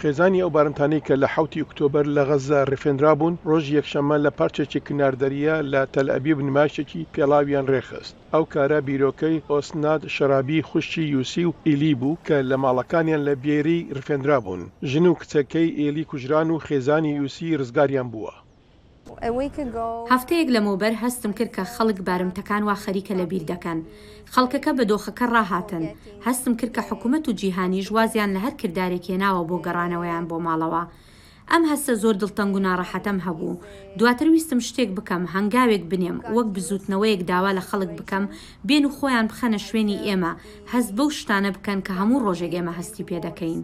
خێزانی ئەو بارمتانەی کە لە حەوتی ئوکتۆبەر لە غەززە ڕفێنرابوون، ڕۆژی یەکشەممە لە پارچەکی کناردەرییە لە تەلئەبیب نمایشێکی پێڵاویان ڕێکخست. ئەو کارە بیرۆکەی ئۆسناد شەرابی خوشکی یوسی و ئیلی بوو کە لە ماڵەکانیان لە بیێری ڕفێنرابوون. ژن و کچەکەی ئیلی کوژران و خێزانی یوسی ڕزگاریان بووە. هەفتەیەک لەمەوبەر هەستم کرد کە خەڵک بارمتەکان وا خەریکە لەبیر دەکەن. خەڵکەکە بە دۆخەکە ڕاهاتن. هەستم کرد کە حکومەت و جیهانیش وازیان لە هەر کردارێک هێناوە بۆ گەڕانەوەیان بۆ ماڵەوە. ئەم هەستە زۆر دڵتەنگ و ناڕەحەتەم هەبوو. دواتر ویستم شتێک بکەم، هەنگاوێک بنێم، وەک بزووتنەوەیەک داوا لە خەڵک بکەم بێن و خۆیان بخەنە شوێنی ئێمە، هەست بەو شتانە بکەن کە هەموو ڕۆژێک ئێمە هەستی پێ دەکەین.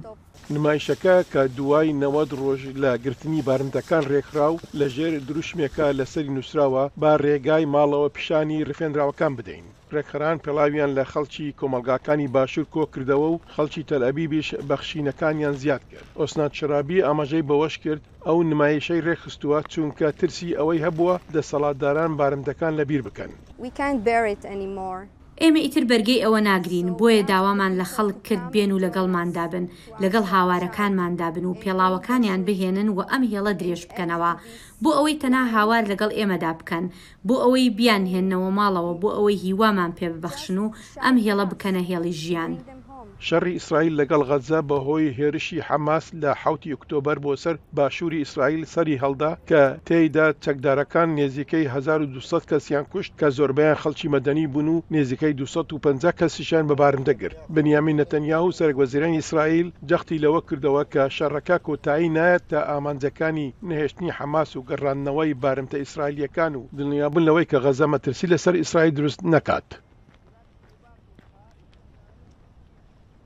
نمایشەکە کە دوای نەوەد ڕۆژ لە گرتنی بارمتەکان ڕێکخرا و لە ژێر دروشمێکە لە سەری نووسراوە، با ڕێگای ماڵەوە پیشانی ڕفێنراوەکان بدەین، ڕێکخەران پێڵاویان لە خەڵکی کۆمەڵگاکانی باشوور کۆ کردەوە و خەڵکی تەلئەبیبیش بەخشینەکانیان زیاد کرد. ئۆسنات شرابی ئاماژەی بەوەش کرد، ئەو نمایشەی ڕێکخستووە چونکە ترسی ئەوەی هەبووە دەسەڵاتداران بارمتەکان لەبیر بکەن. We can't bear it anymore. ئێمە ئیتر بەرگەی ئەوە ناگرین، بۆیە داوامان لە خەڵک کرد بێن و لەگەڵماندا بن، لەگەڵ هاوارەکانماندا بن و پێڵاوەکانیان بهێنن و ئەم هێڵە درێژ بکەنەوە، بۆ ئەوەی تەنها هاوار لەگەڵ ئێمەدا بکەن، بۆ ئەوەی بیانهێننەوە ماڵەوە، بۆ ئەوەی هیوامان پێ ببەخشن و ئەم هێڵە بکەنە هێڵی ژیان. شەڕی ئیسرائیل لەگەڵ غەززە بەهۆی هێرشی حەماس لە حەوتی ئۆکتۆبەر بۆ سەر باشووری ئیسرائیل سەری هەڵدا کە تێیدا چەکدارەکان نێزیکەی هەزار و دوو سەد کەسیان کوشت کە زۆربەیان خەڵکی مەدەنی بوون و نێزیکەی دوو سەد و پەنجا کەسیشیان بە بارمدە گرت. بنیامین نەتەنیاهو سەرەک وەزیرانی ئیسرائیل جەختی لەوە کردەوە کە شەڕەکە کۆتایی نایەت تا ئامانجەکانی نەهێشتنی حەماس و گەڕاندنەوەی بارمتە ئیسرائیلییەکان و دڵنیابوون لەوەی کە غەززە مەترسی لەسەر ئیسرائیل دروست نەکات.